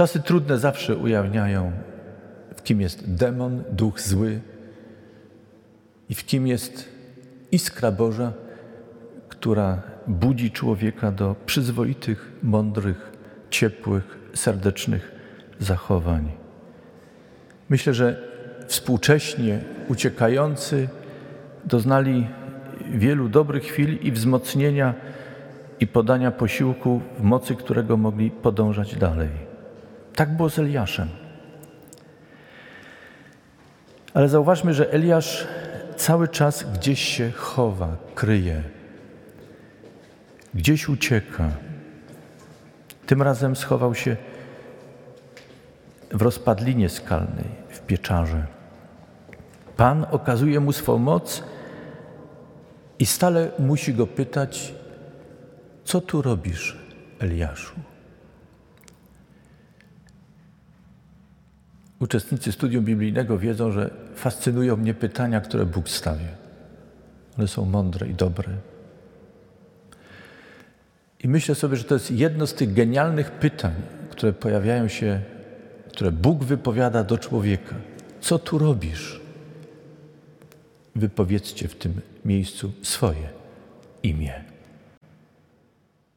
Czasy trudne zawsze ujawniają, w kim jest demon, duch zły i w kim jest iskra Boża, która budzi człowieka do przyzwoitych, mądrych, ciepłych, serdecznych zachowań. Myślę, że współcześnie uciekający doznali wielu dobrych chwil i wzmocnienia i podania posiłku, w mocy którego mogli podążać dalej. Tak było z Eliaszem. Ale zauważmy, że Eliasz cały czas gdzieś się chowa, kryje, gdzieś ucieka. Tym razem schował się w rozpadlinie skalnej, w pieczarze. Pan okazuje mu swą moc i stale musi go pytać, co tu robisz, Eliaszu? Uczestnicy studium biblijnego wiedzą, że fascynują mnie pytania, które Bóg stawia. One są mądre i dobre. I myślę sobie, że to jest jedno z tych genialnych pytań, które pojawiają się, które Bóg wypowiada do człowieka. Co tu robisz? Wypowiedzcie w tym miejscu swoje imię.